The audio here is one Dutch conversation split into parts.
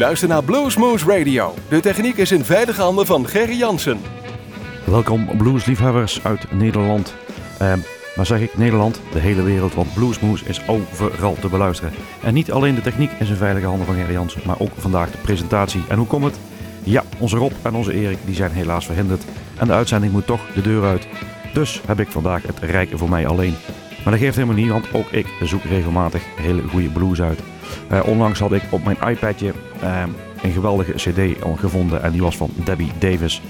luistert naar Bluesmoose Radio. De techniek is in veilige handen van Gerry Jansen. Welkom bluesliefhebbers uit Nederland. Eh, maar zeg ik Nederland, de hele wereld, want Bluesmoose is overal te beluisteren. En niet alleen de techniek is in veilige handen van Gerry Jansen, maar ook vandaag de presentatie. En hoe komt het? Ja, onze Rob en onze Erik die zijn helaas verhinderd. En de uitzending moet toch de deur uit. Dus heb ik vandaag het rijken voor mij alleen. Maar dat geeft helemaal niet, want ook ik zoek regelmatig hele goede blues uit. Uh, onlangs had ik op mijn iPadje uh, een geweldige cd gevonden en die was van Debbie Davis.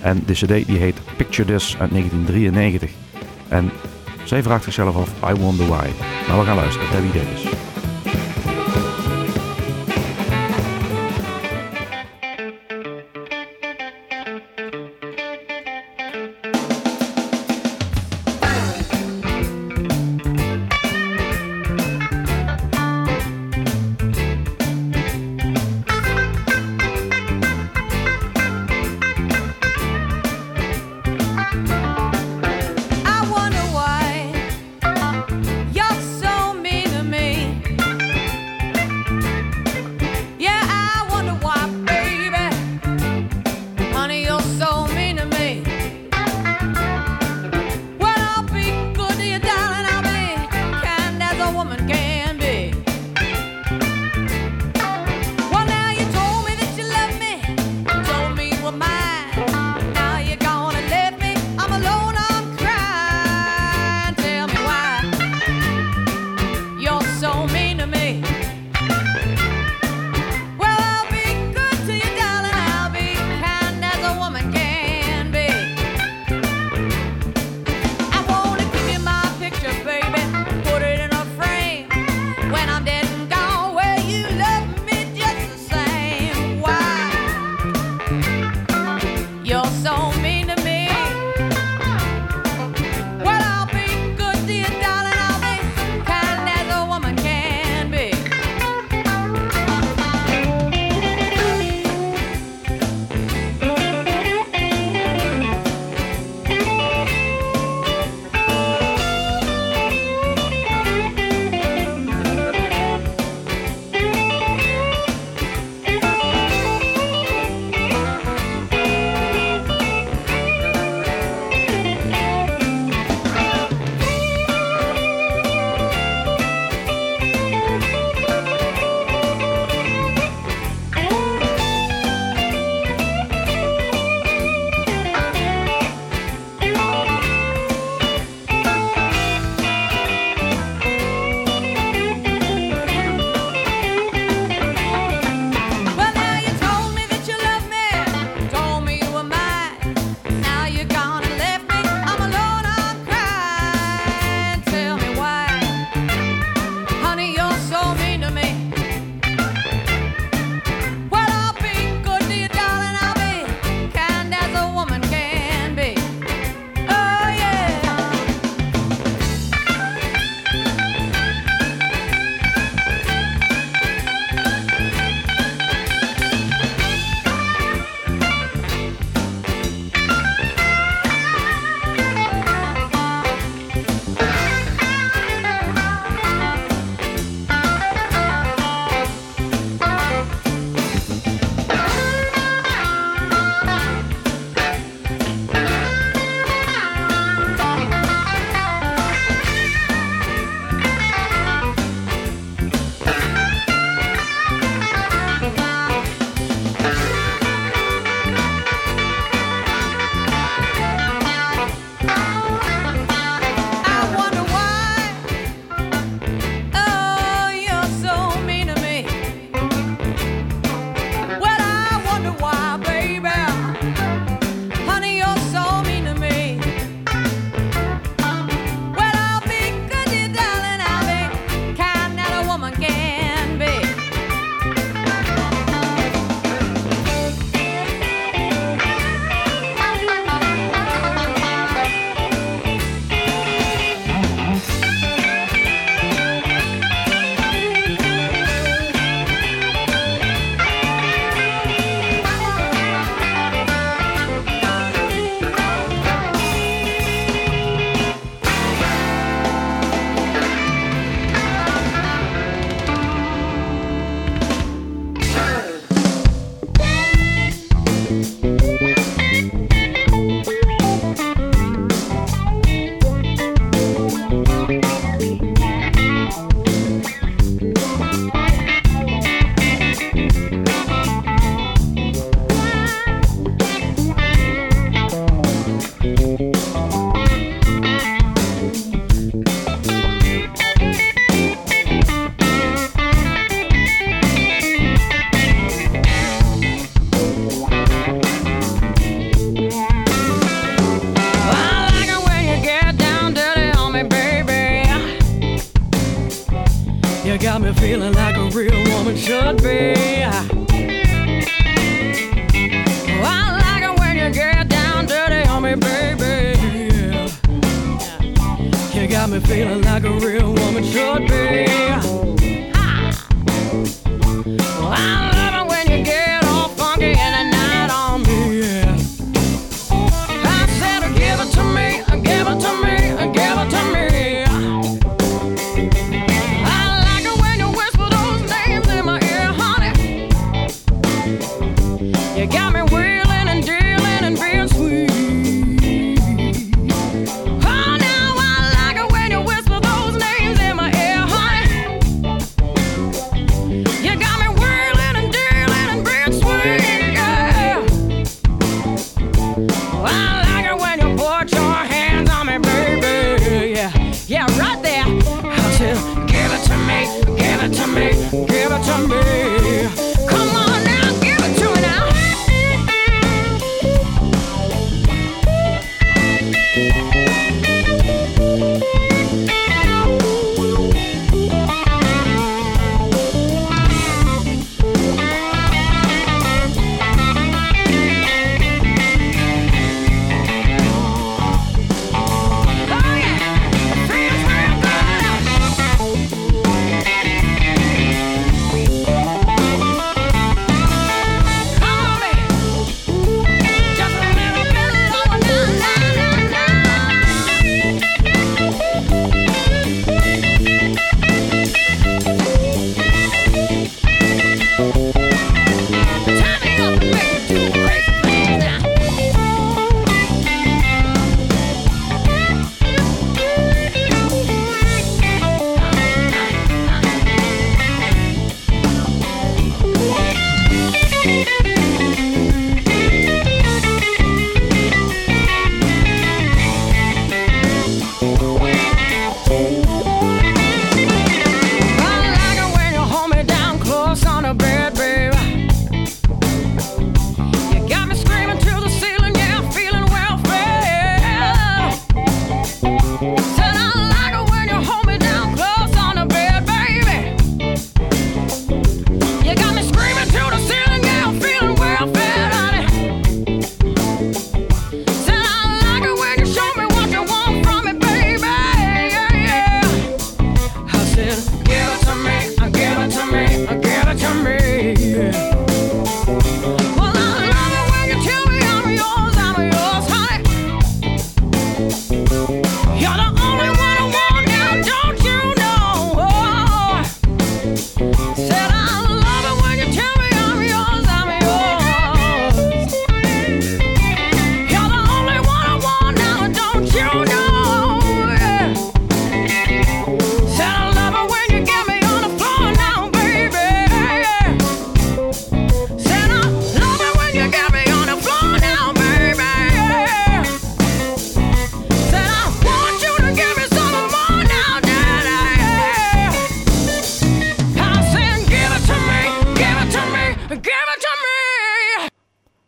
En de cd die heet Picture This uit 1993. En zij vraagt zichzelf af, I wonder why. Maar we gaan luisteren, Debbie Davis.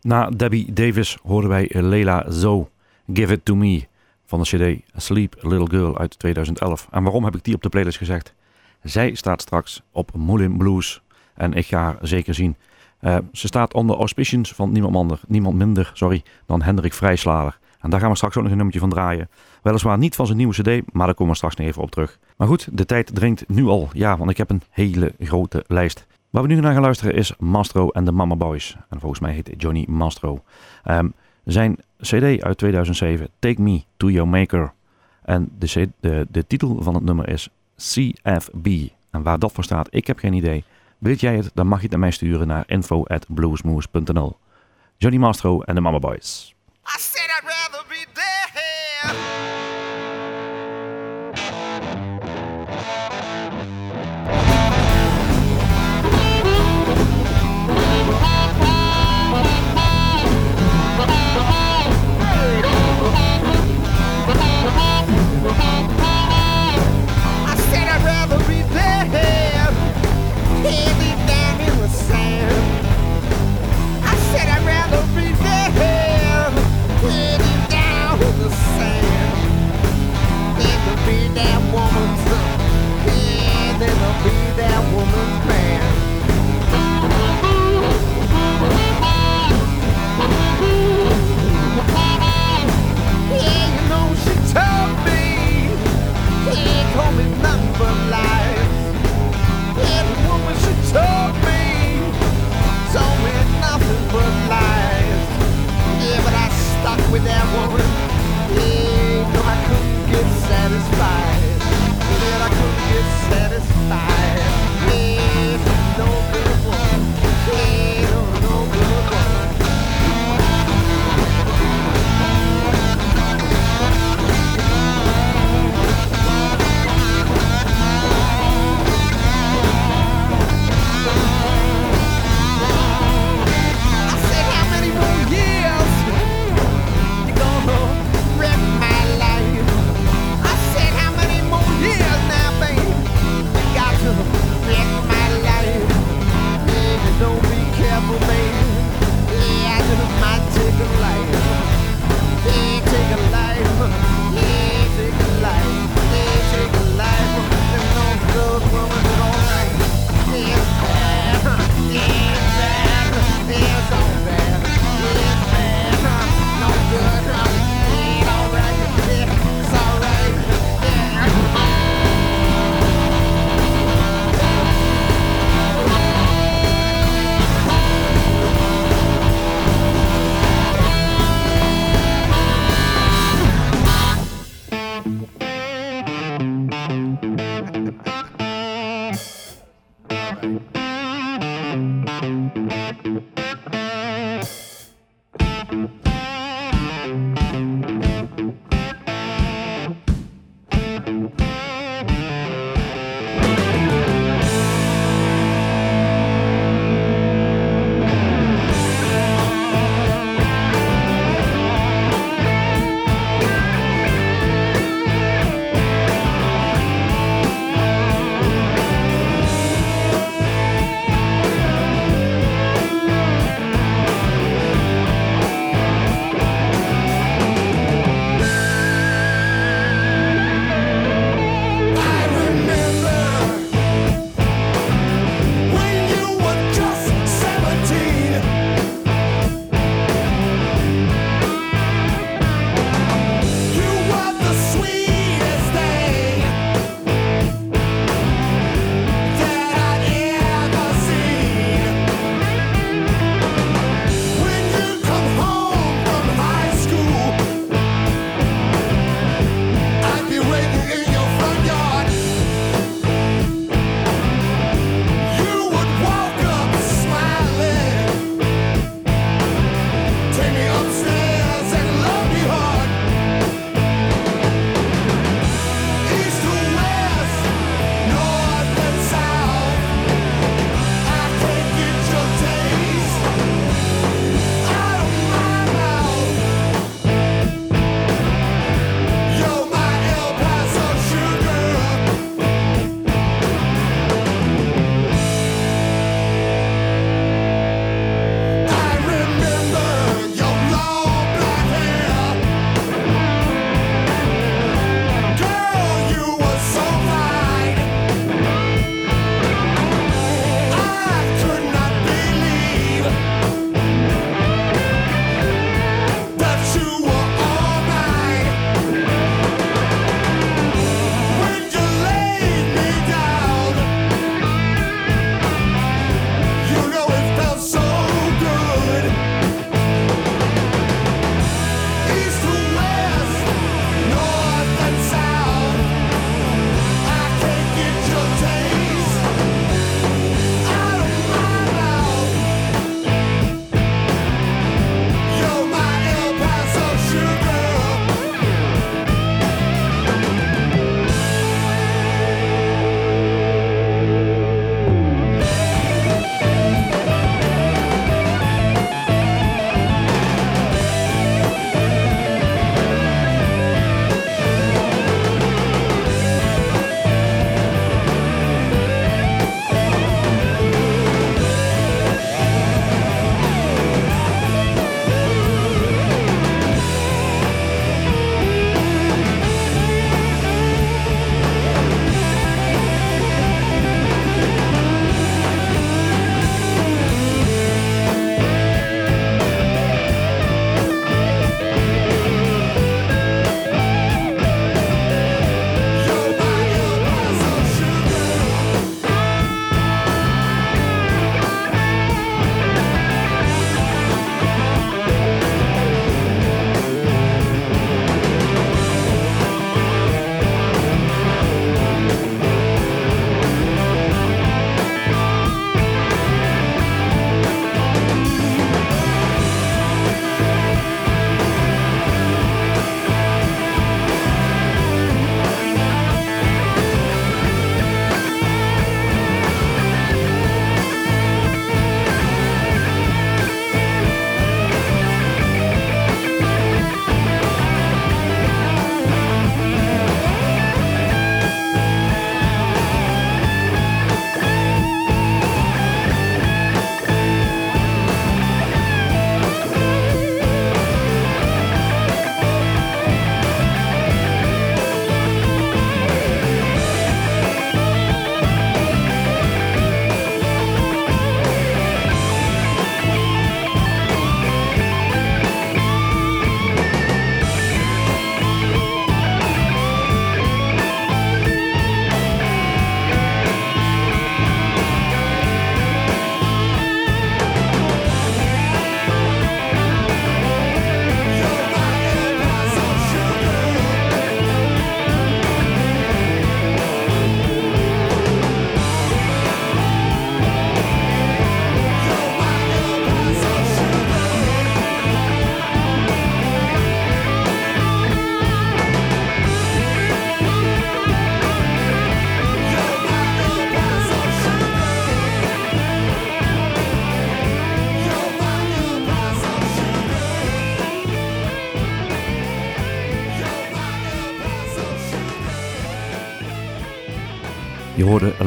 Na Debbie Davis horen wij Leila Zo, Give It To Me van de cd Sleep Little Girl uit 2011. En waarom heb ik die op de playlist gezegd? Zij staat straks op Moulin Blues en ik ga haar zeker zien. Eh, ze staat onder auspiciens van niemand minder, niemand minder sorry, dan Hendrik Vrijslader. En daar gaan we straks ook nog een nummertje van draaien. Weliswaar niet van zijn nieuwe cd, maar daar komen we straks nog even op terug. Maar goed, de tijd dringt nu al. Ja, want ik heb een hele grote lijst. Waar we nu naar gaan luisteren is Mastro en de Mama Boys. En volgens mij heet Johnny Mastro. Ehm, zijn CD uit 2007, Take Me to Your Maker. En de, de, de titel van het nummer is CFB. En waar dat voor staat, ik heb geen idee. Weet jij het, dan mag je het naar mij sturen naar info.bluesmoose.nl. Johnny Mastro en de Mama Boys. I said I'd rather be there! that woman.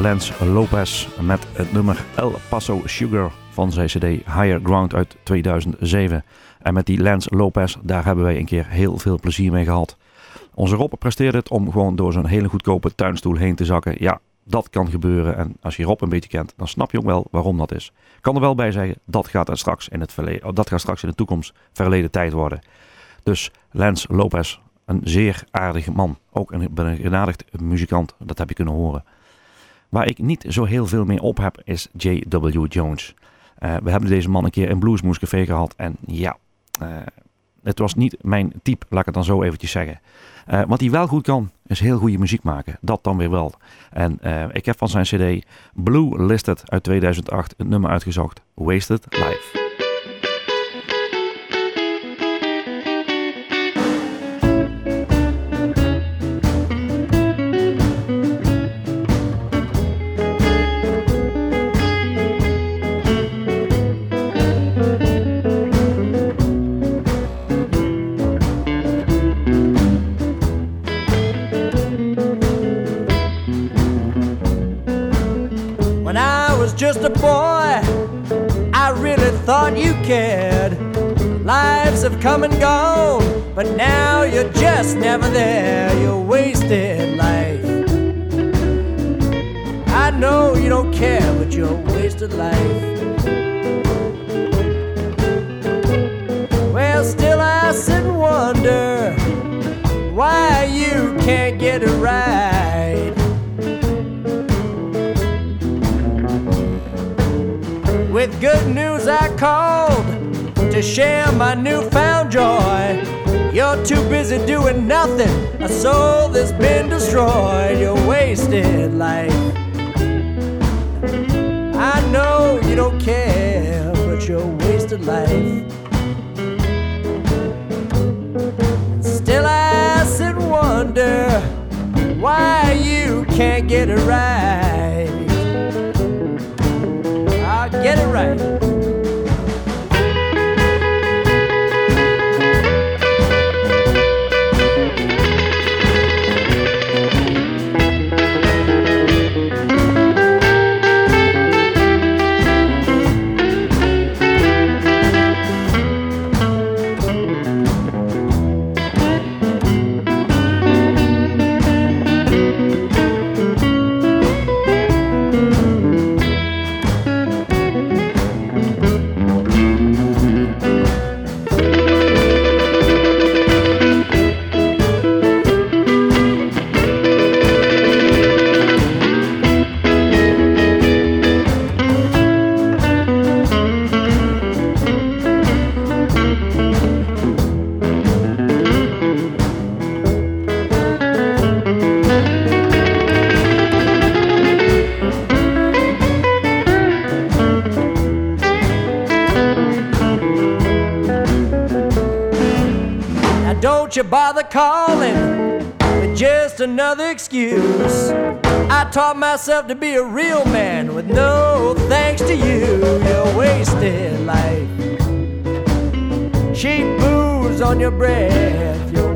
Lance Lopez met het nummer El Paso Sugar van zijn CD Higher Ground uit 2007. En met die Lance Lopez, daar hebben wij een keer heel veel plezier mee gehad. Onze Rob presteerde het om gewoon door zo'n hele goedkope tuinstoel heen te zakken. Ja, dat kan gebeuren. En als je Rob een beetje kent, dan snap je ook wel waarom dat is. Ik kan er wel bij zeggen, dat gaat, er straks in het verleden, dat gaat straks in de toekomst verleden tijd worden. Dus Lance Lopez, een zeer aardige man. Ook een begenadigd muzikant, dat heb je kunnen horen. Waar ik niet zo heel veel mee op heb, is J.W. Jones. Uh, we hebben deze man een keer in Bluesmoes Café gehad. En ja, uh, het was niet mijn type, laat ik het dan zo eventjes zeggen. Uh, wat hij wel goed kan, is heel goede muziek maken. Dat dan weer wel. En ik heb van zijn cd Blue Listed uit 2008 het nummer uitgezocht. Wasted Life. Come and gone, but now you're just never there. You're wasted life. I know you don't care, but you're wasted life. Well, still I sit and wonder why you can't get it right. With good news, I called to share my new newfound joy. You're too busy doing nothing, a soul that's been destroyed. You're wasted life. I know you don't care, but you're wasted life. Still, I sit and wonder why you can't get it right I get it right. Excuse. I taught myself to be a real man with no thanks to you. You're wasted life. Cheap booze on your breath. You're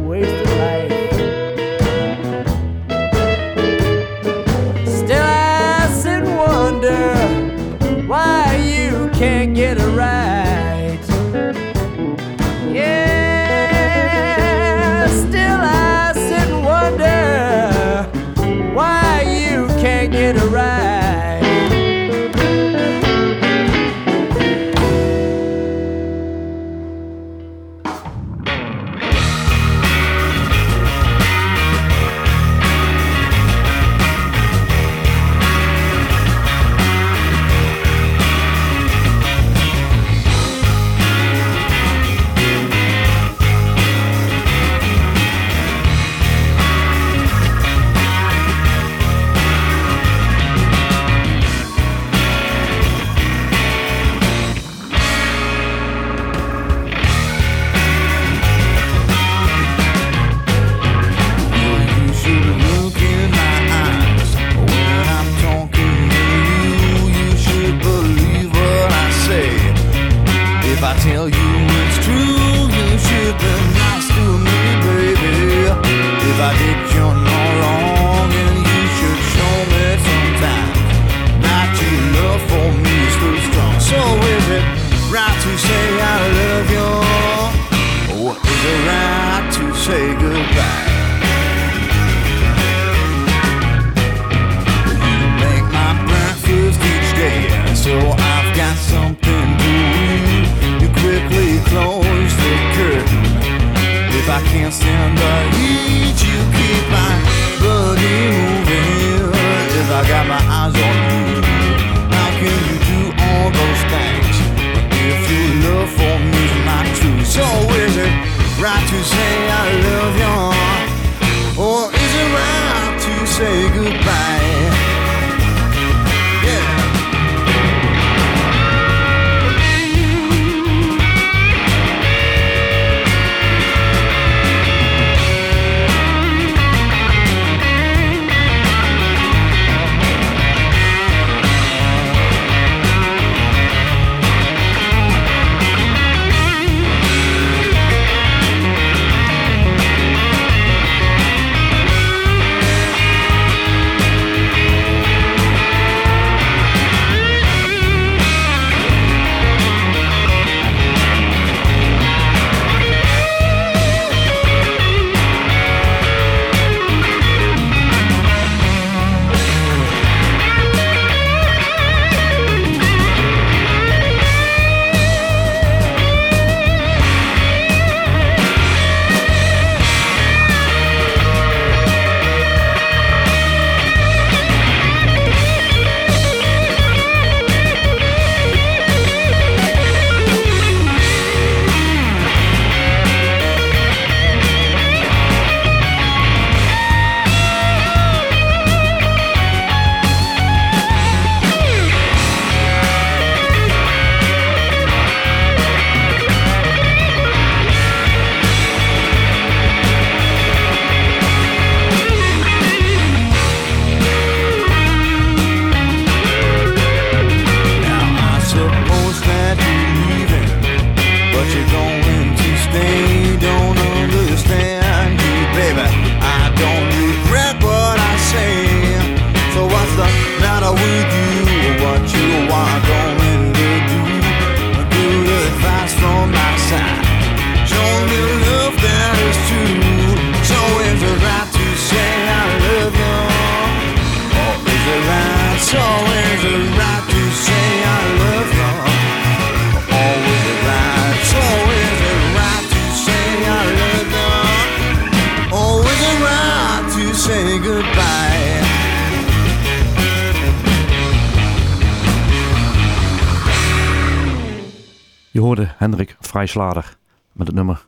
hoorde Hendrik Vrijslader met het nummer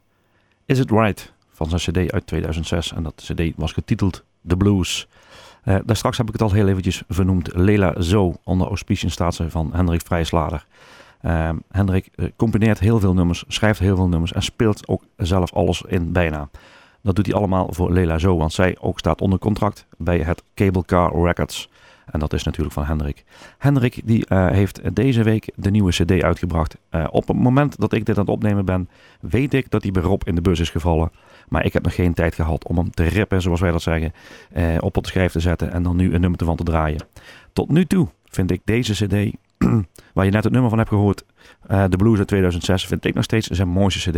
Is It Right van zijn cd uit 2006. En dat cd was getiteld The Blues. Eh, daar straks heb ik het al heel eventjes vernoemd. Lela Zo, onder auspiciën staat ze van Hendrik Vrijslader. Eh, Hendrik eh, combineert heel veel nummers, schrijft heel veel nummers en speelt ook zelf alles in bijna. Dat doet hij allemaal voor Lela Zo, want zij ook staat onder contract bij het Cable Car Records. En dat is natuurlijk van Hendrik. Hendrik die, eh, heeft deze week de nieuwe cd uitgebracht. Eh, op het moment dat ik dit aan het opnemen ben, weet ik dat hij bij Rob in de bus is gevallen. Maar ik heb nog geen tijd gehad om hem te rippen, zoals wij dat zeggen, eh, op het schijf te zetten en dan nu een nummer ervan te draaien. Tot nu toe vind ik deze cd, waar je net het nummer van hebt gehoord, eh de Blues uit 2006, vind ik nog steeds zijn mooiste cd.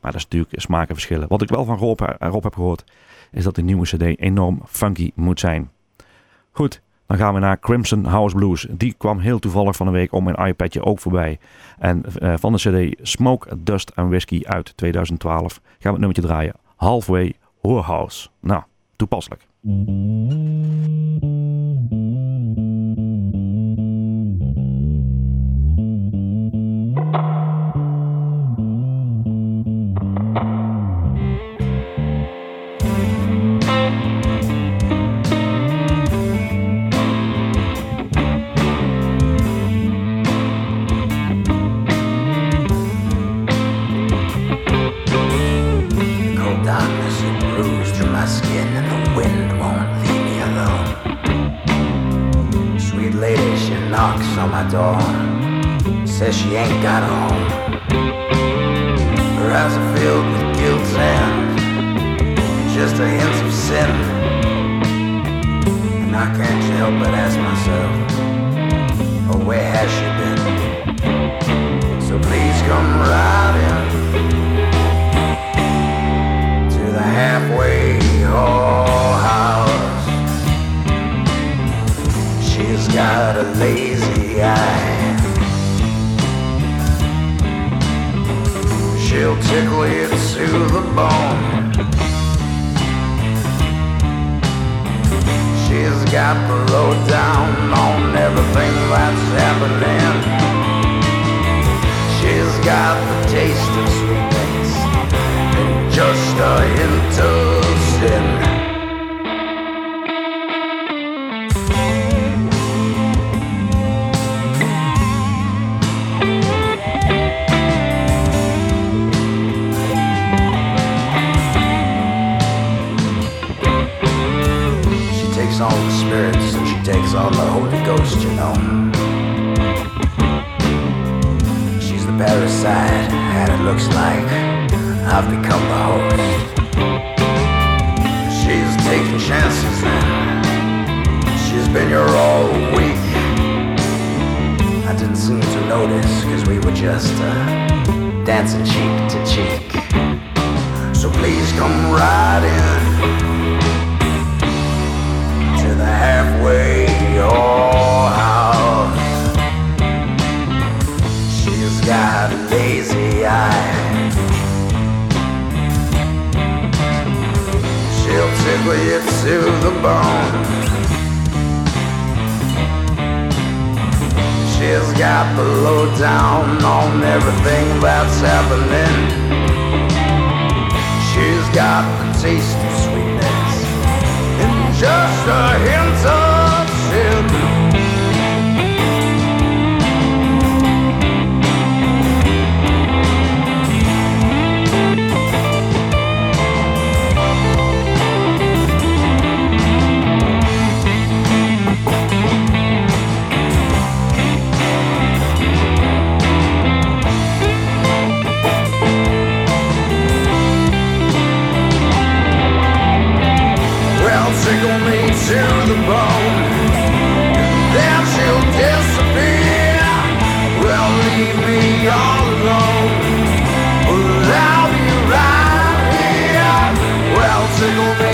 Maar dat is natuurlijk smaken verschillen. Wat ik wel van Rob, Rob heb gehoord, is dat de nieuwe cd enorm funky moet zijn. Goed, dan gaan we naar Crimson House Blues. Die kwam heel toevallig van een week om mijn iPadje ook voorbij. En eh, van de cd Smoke, Dust and Whiskey uit 2012 gaan we het nummertje draaien. Halfway Whorehouse. Nou, toepasselijk. She knocks on my door. Says she ain't got a home. Her eyes are filled with guilt and just a hint of sin. And I can't help but ask myself, oh, where has she been? So please come right in to the got a lazy eye. She'll tickle it to the bone. She's got the lowdown on everything that's happening. She's got the taste of sweet things and just a hint of. Holy Ghost, you know. She's the parasite, and it looks like I've become the host. She's taking chances then. She's been here all week. I didn't seem to notice, cause we were just uh, dancing cheek to cheek. So please come right in house. She's got a lazy eye. She'll tickle you to the bone. She's got the lowdown on everything that's happening. She's got the taste of sweetness and just a hint of the bone. She'll disappear. Leave me alone. I'll be right here. Well, tickle me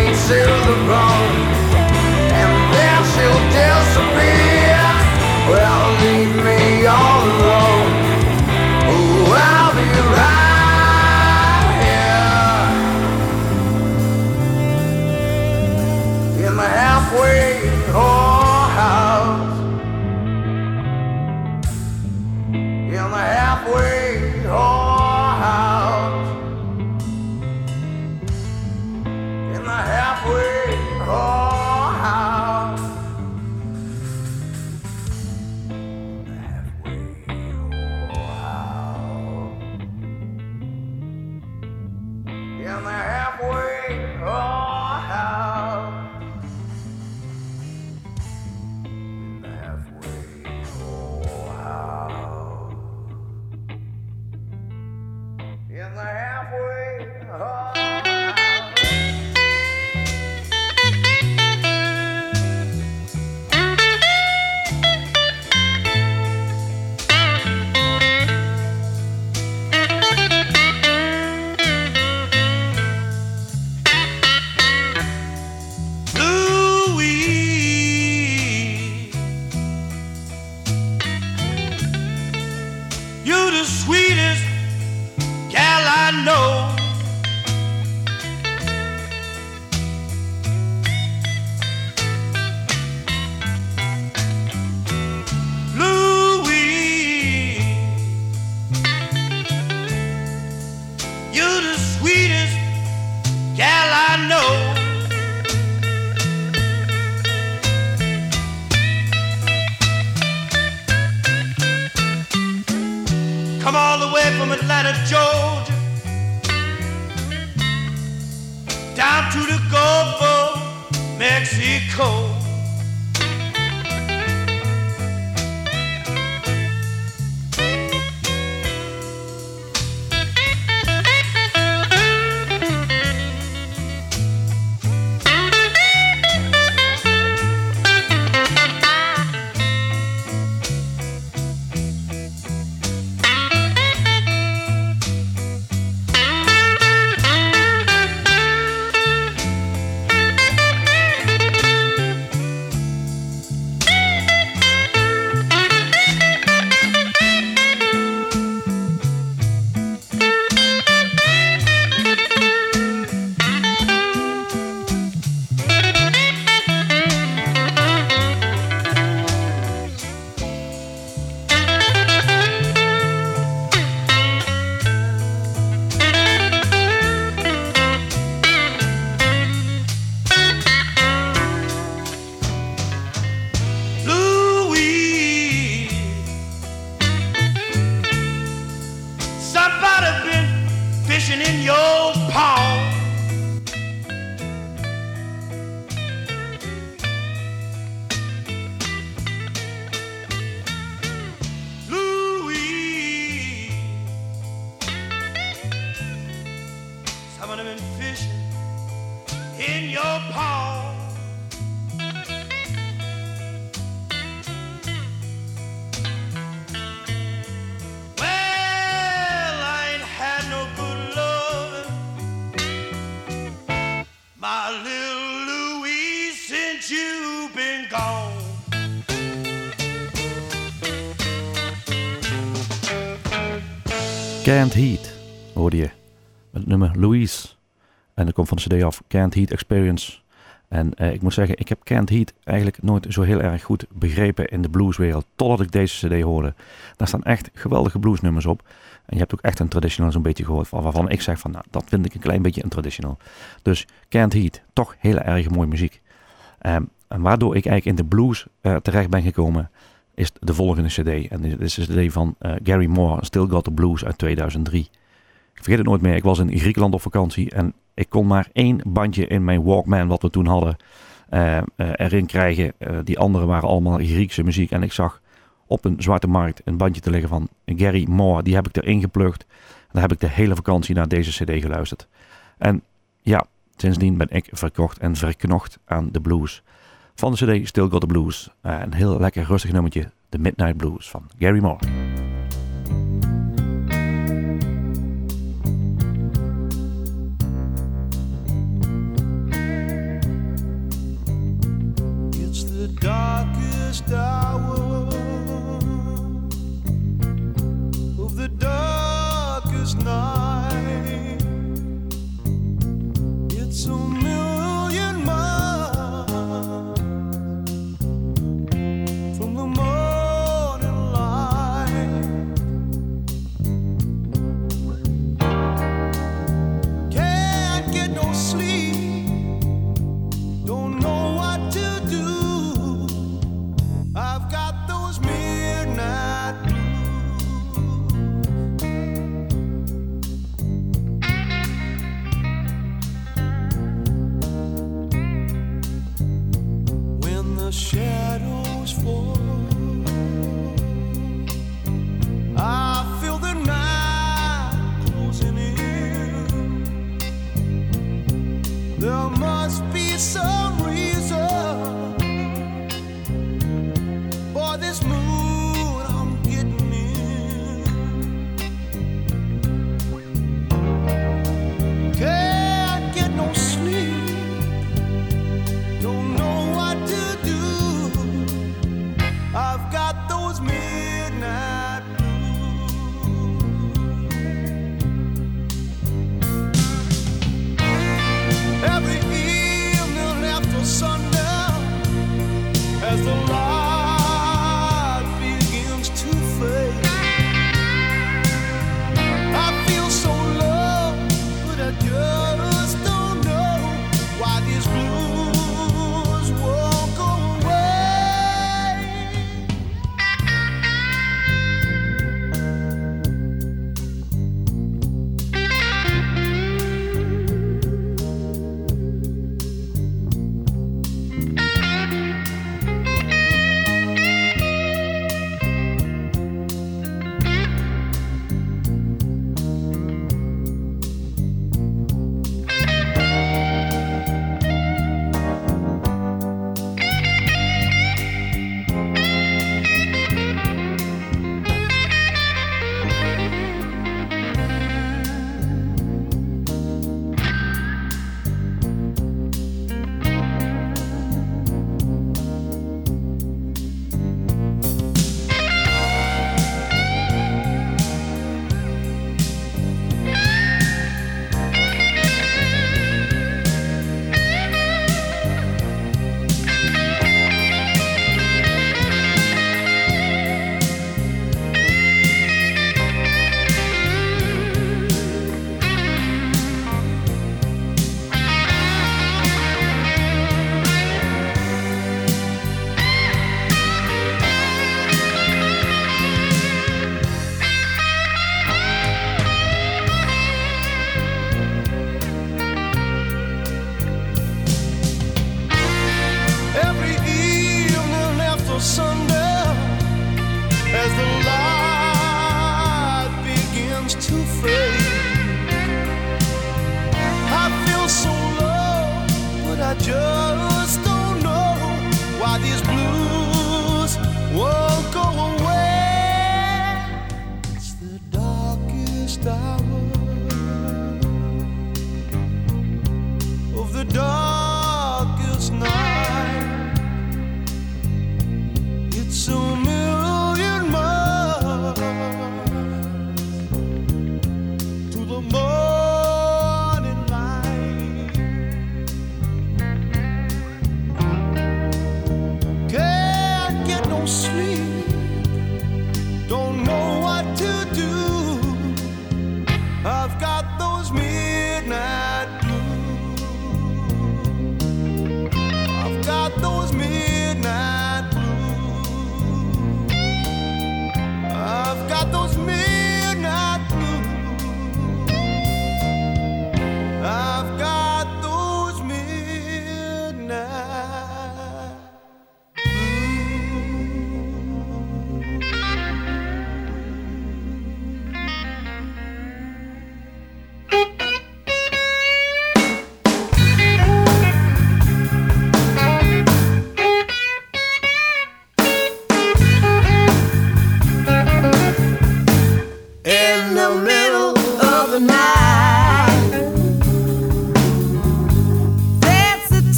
van de CD af. Can't Heat Experience. En eh, ik moet zeggen, ik heb Can't Heat eigenlijk nooit zo heel erg goed begrepen in de blueswereld. Totdat ik deze CD hoorde. Daar staan echt geweldige bluesnummers op. En je hebt ook echt een traditional zo'n beetje gehoord. Van, waarvan ik zeg van, nou, dat vind ik een klein beetje een traditional. Dus Can't Heat, toch heel erg mooie muziek. Ehm, en waardoor ik eigenlijk in de blues eh, terecht ben gekomen, is de volgende CD. En dit is de CD van eh, Gary Moore, Still Got the Blues uit 2003. Ik vergeet het nooit meer. Ik was in Griekenland op vakantie en ik kon maar één bandje in mijn Walkman, wat we toen hadden, eh, eh, erin krijgen. Eh, die andere waren allemaal Griekse muziek. En ik zag op een zwarte markt een bandje te liggen van Gary Moore. Die heb ik erin geplukt. En daar heb ik de hele vakantie naar deze CD geluisterd. En ja, sindsdien ben ik verkocht en verknocht aan de blues. Van de CD Still Got the Blues. Een heel lekker rustig nummertje. The Midnight Blues van Gary Moore. Darkest hour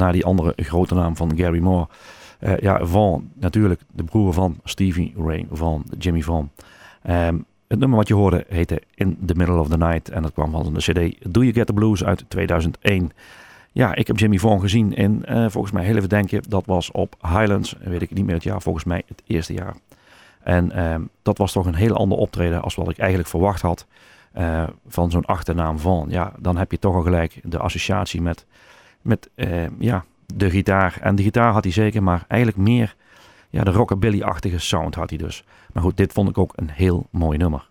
naar die andere grote naam van Gary Moore. Eh, ja, Van, natuurlijk, de broer van Stevie Ray Van, Jimmy Van. Ehm, het nummer wat je hoorde heette In the Middle of the Night en dat kwam van de CD Do You Get the Blues uit 2001. Ja, ik heb Jimmy Vaughan gezien en eh, volgens mij heel even denken, dat was op Highlands, weet ik niet meer het jaar, volgens mij het eerste jaar. En ehm, dat was toch een heel ander optreden als wat ik eigenlijk verwacht had eh, van zo'n achternaam van. Ja, dan heb je toch al gelijk de associatie met met ehm, ja, de gitaar. En de gitaar had hij zeker, maar eigenlijk meer ja, de rockabilly-achtige sound had hij dus. Maar goed, dit vond ik ook een heel mooi nummer.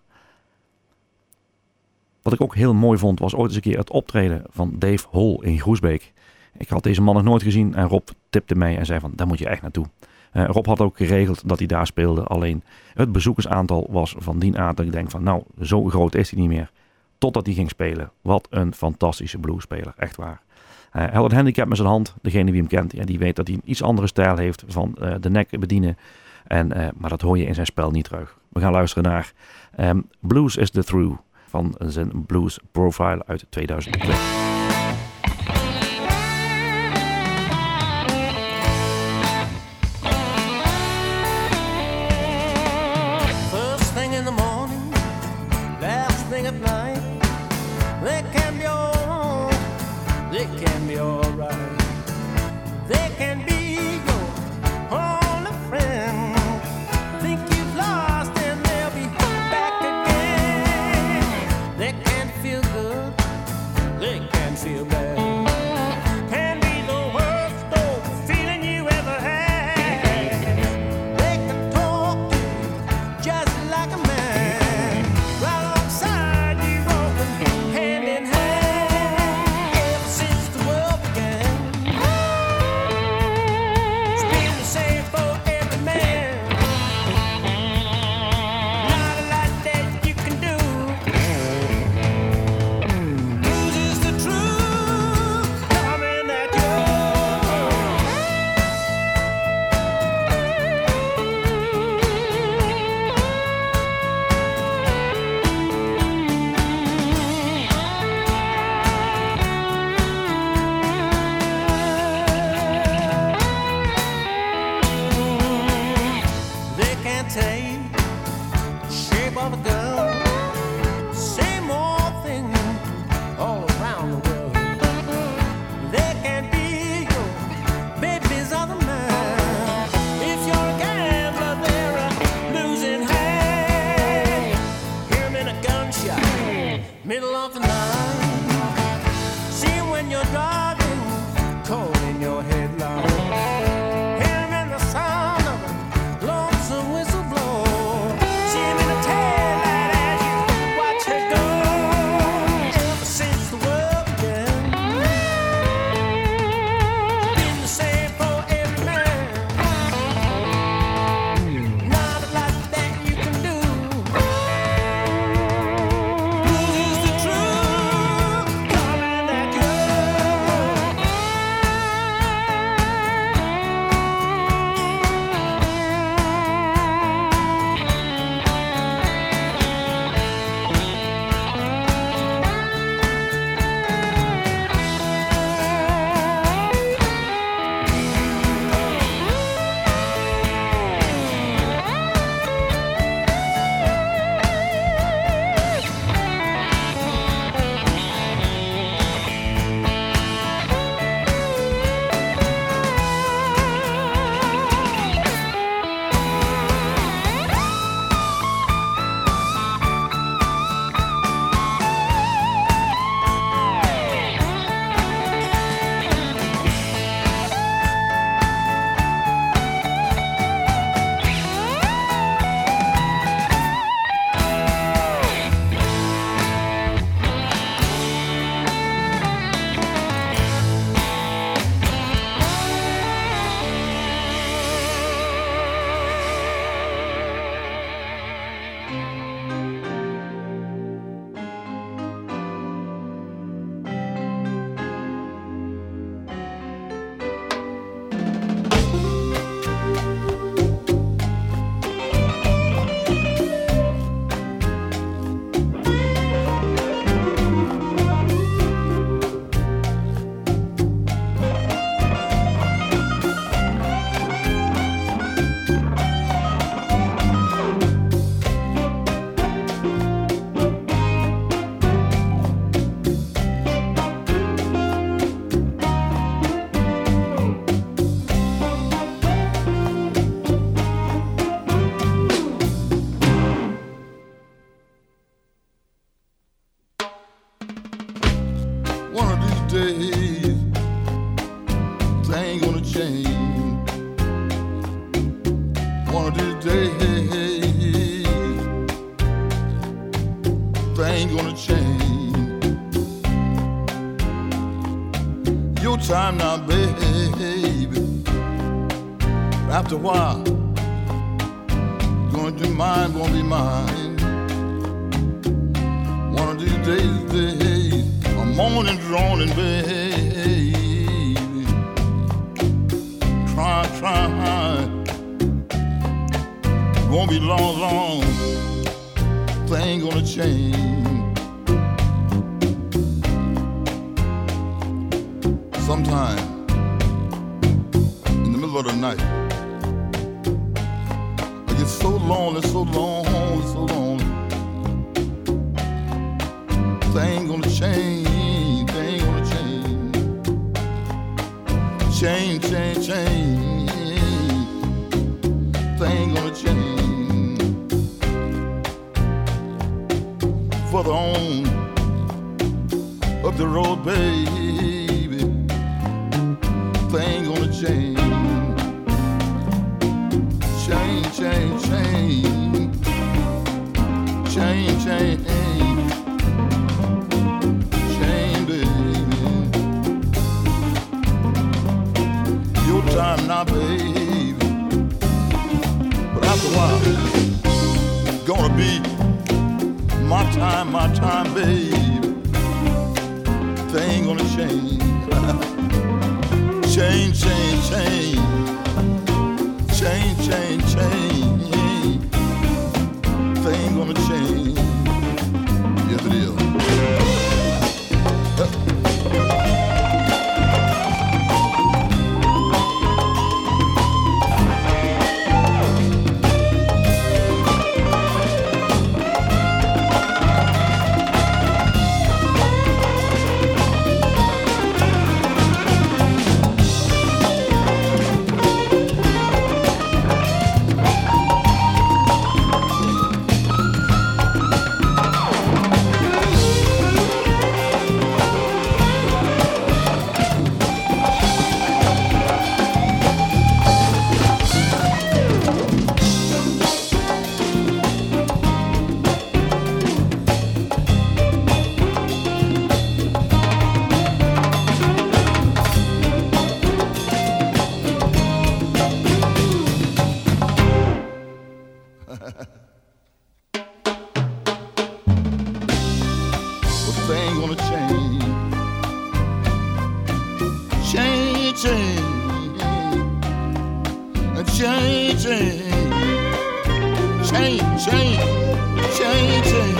Wat ik ook heel mooi vond was ooit eens een keer het optreden van Dave Hall in Groesbeek. Ik had deze man nog nooit gezien en Rob tipte mij en zei van daar moet je echt naartoe. Eh, Rob had ook geregeld dat hij daar speelde, alleen het bezoekersaantal was van dien aard dat ik denk van nou zo groot is hij niet meer. Totdat hij ging spelen. Wat een fantastische bluespeler, echt waar. Eh, hij had een handicap met zijn hand. Degene die hem kent, ja, die weet dat hij een iets andere stijl heeft van eh, de nek bedienen. En, eh, maar dat hoor je in zijn spel niet terug. We gaan luisteren naar ehm, Blues is the True van zijn Blues Profile uit 2002. Of the night. See when you're driving, cold in your headlight. Further home up the road, baby. Thing gonna change. Change, change, change. Change, change. Change, baby. Your time now, baby. But after a while, gonna be my time, my time, baby. Thing gonna change. change, change, change. Change, change, change. Thing gonna change. changing, changing, change, change, changing.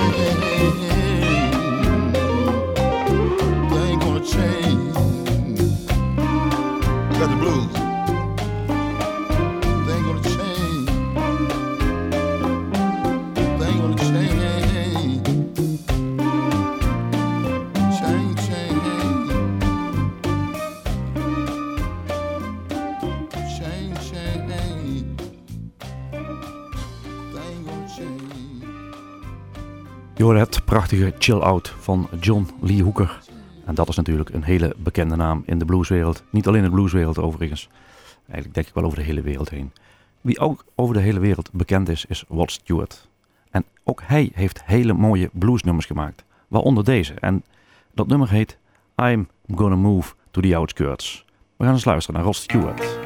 They ain't gonna change. Got the blues. Prachtige Chill Out van John Lee Hooker. En dat is natuurlijk een hele bekende naam in de blueswereld. Niet alleen in de blueswereld overigens. Eigenlijk denk ik wel over de hele wereld heen. Wie ook over de hele wereld bekend is, is Walt Stewart. En ook hij heeft hele mooie bluesnummers gemaakt. Waaronder deze. En dat nummer heet I'm Gonna Move to the Outskirts. We gaan eens luisteren naar Rod Stewart.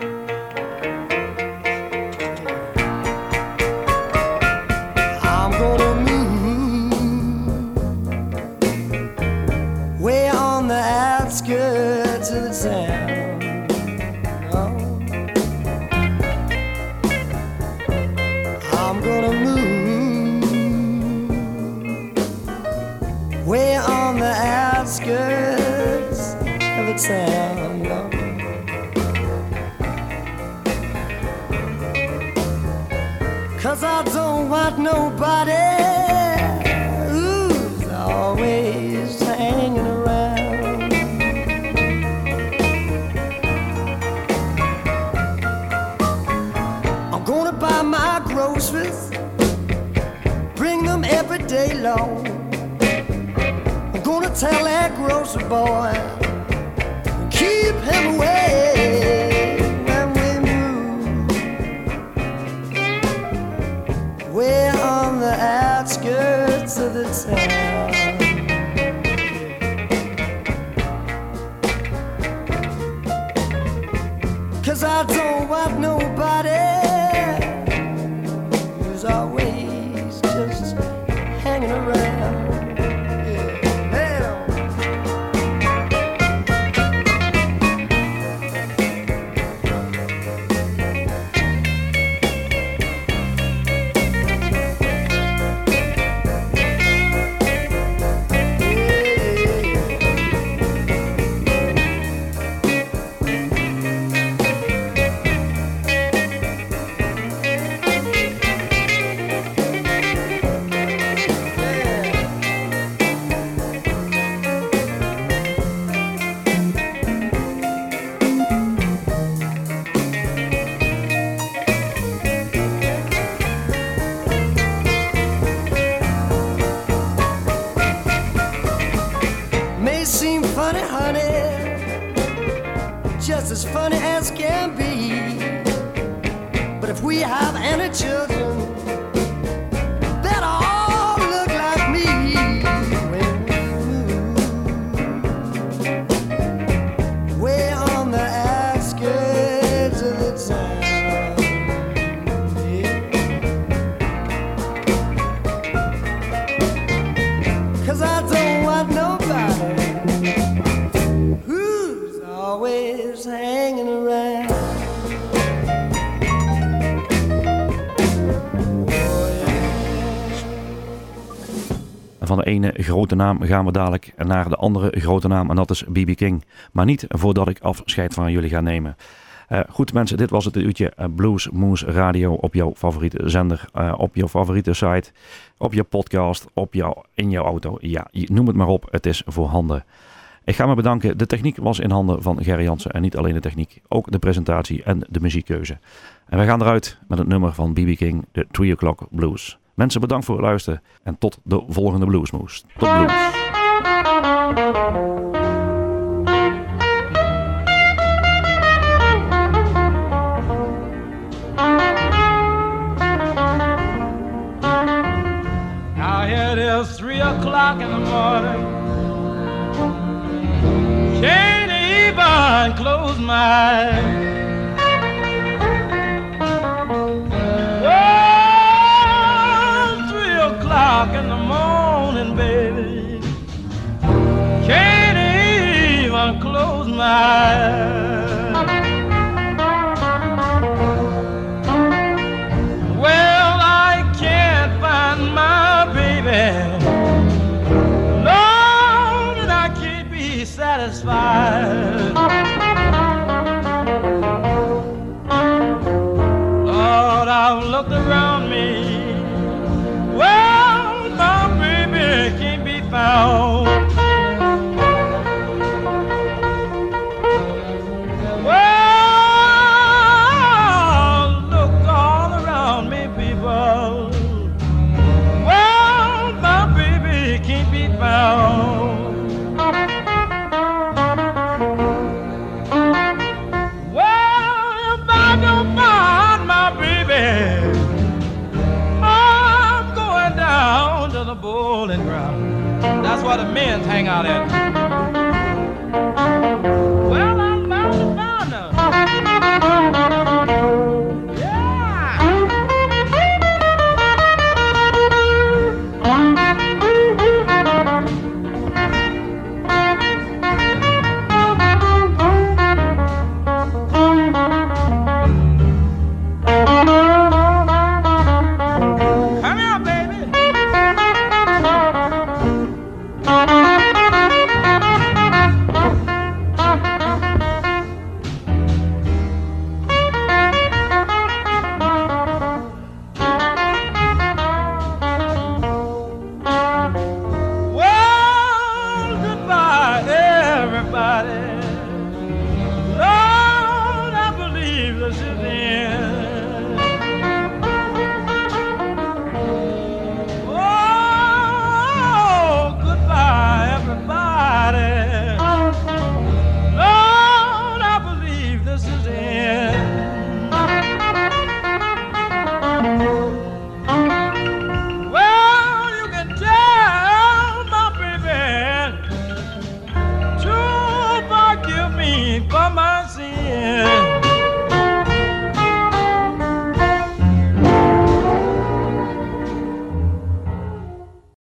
I'm Cause I don't want nobody who's always hanging around. I'm gonna buy my groceries, bring them every day long. I'm gonna tell that grocery boy, Cause I don't want nobody ene grote naam gaan we dadelijk naar de andere grote naam en dat is BB King. Maar niet voordat ik afscheid van jullie ga nemen. Eh, goed mensen, dit was het uurtje eh, Blues Moose Radio op jouw favoriete zender, eh, op jouw favoriete site, op je podcast, op jou, in jouw auto. Ja, noem het maar op, het is voorhanden. Ik ga me bedanken. De techniek was in handen van Gerry Jansen. En niet alleen de techniek, ook de presentatie en de muziekkeuze. En wij gaan eruit met het nummer van BB King, de 3 O'Clock Blues. Mensen, bedankt voor het luisteren. En tot de volgende Bluesmoes. Tot blues. O'clock in the morning. Can't even close my. Well, I can't find my baby. And I can't be satisfied. Lord, I've looked around me. Well, my baby can't be found.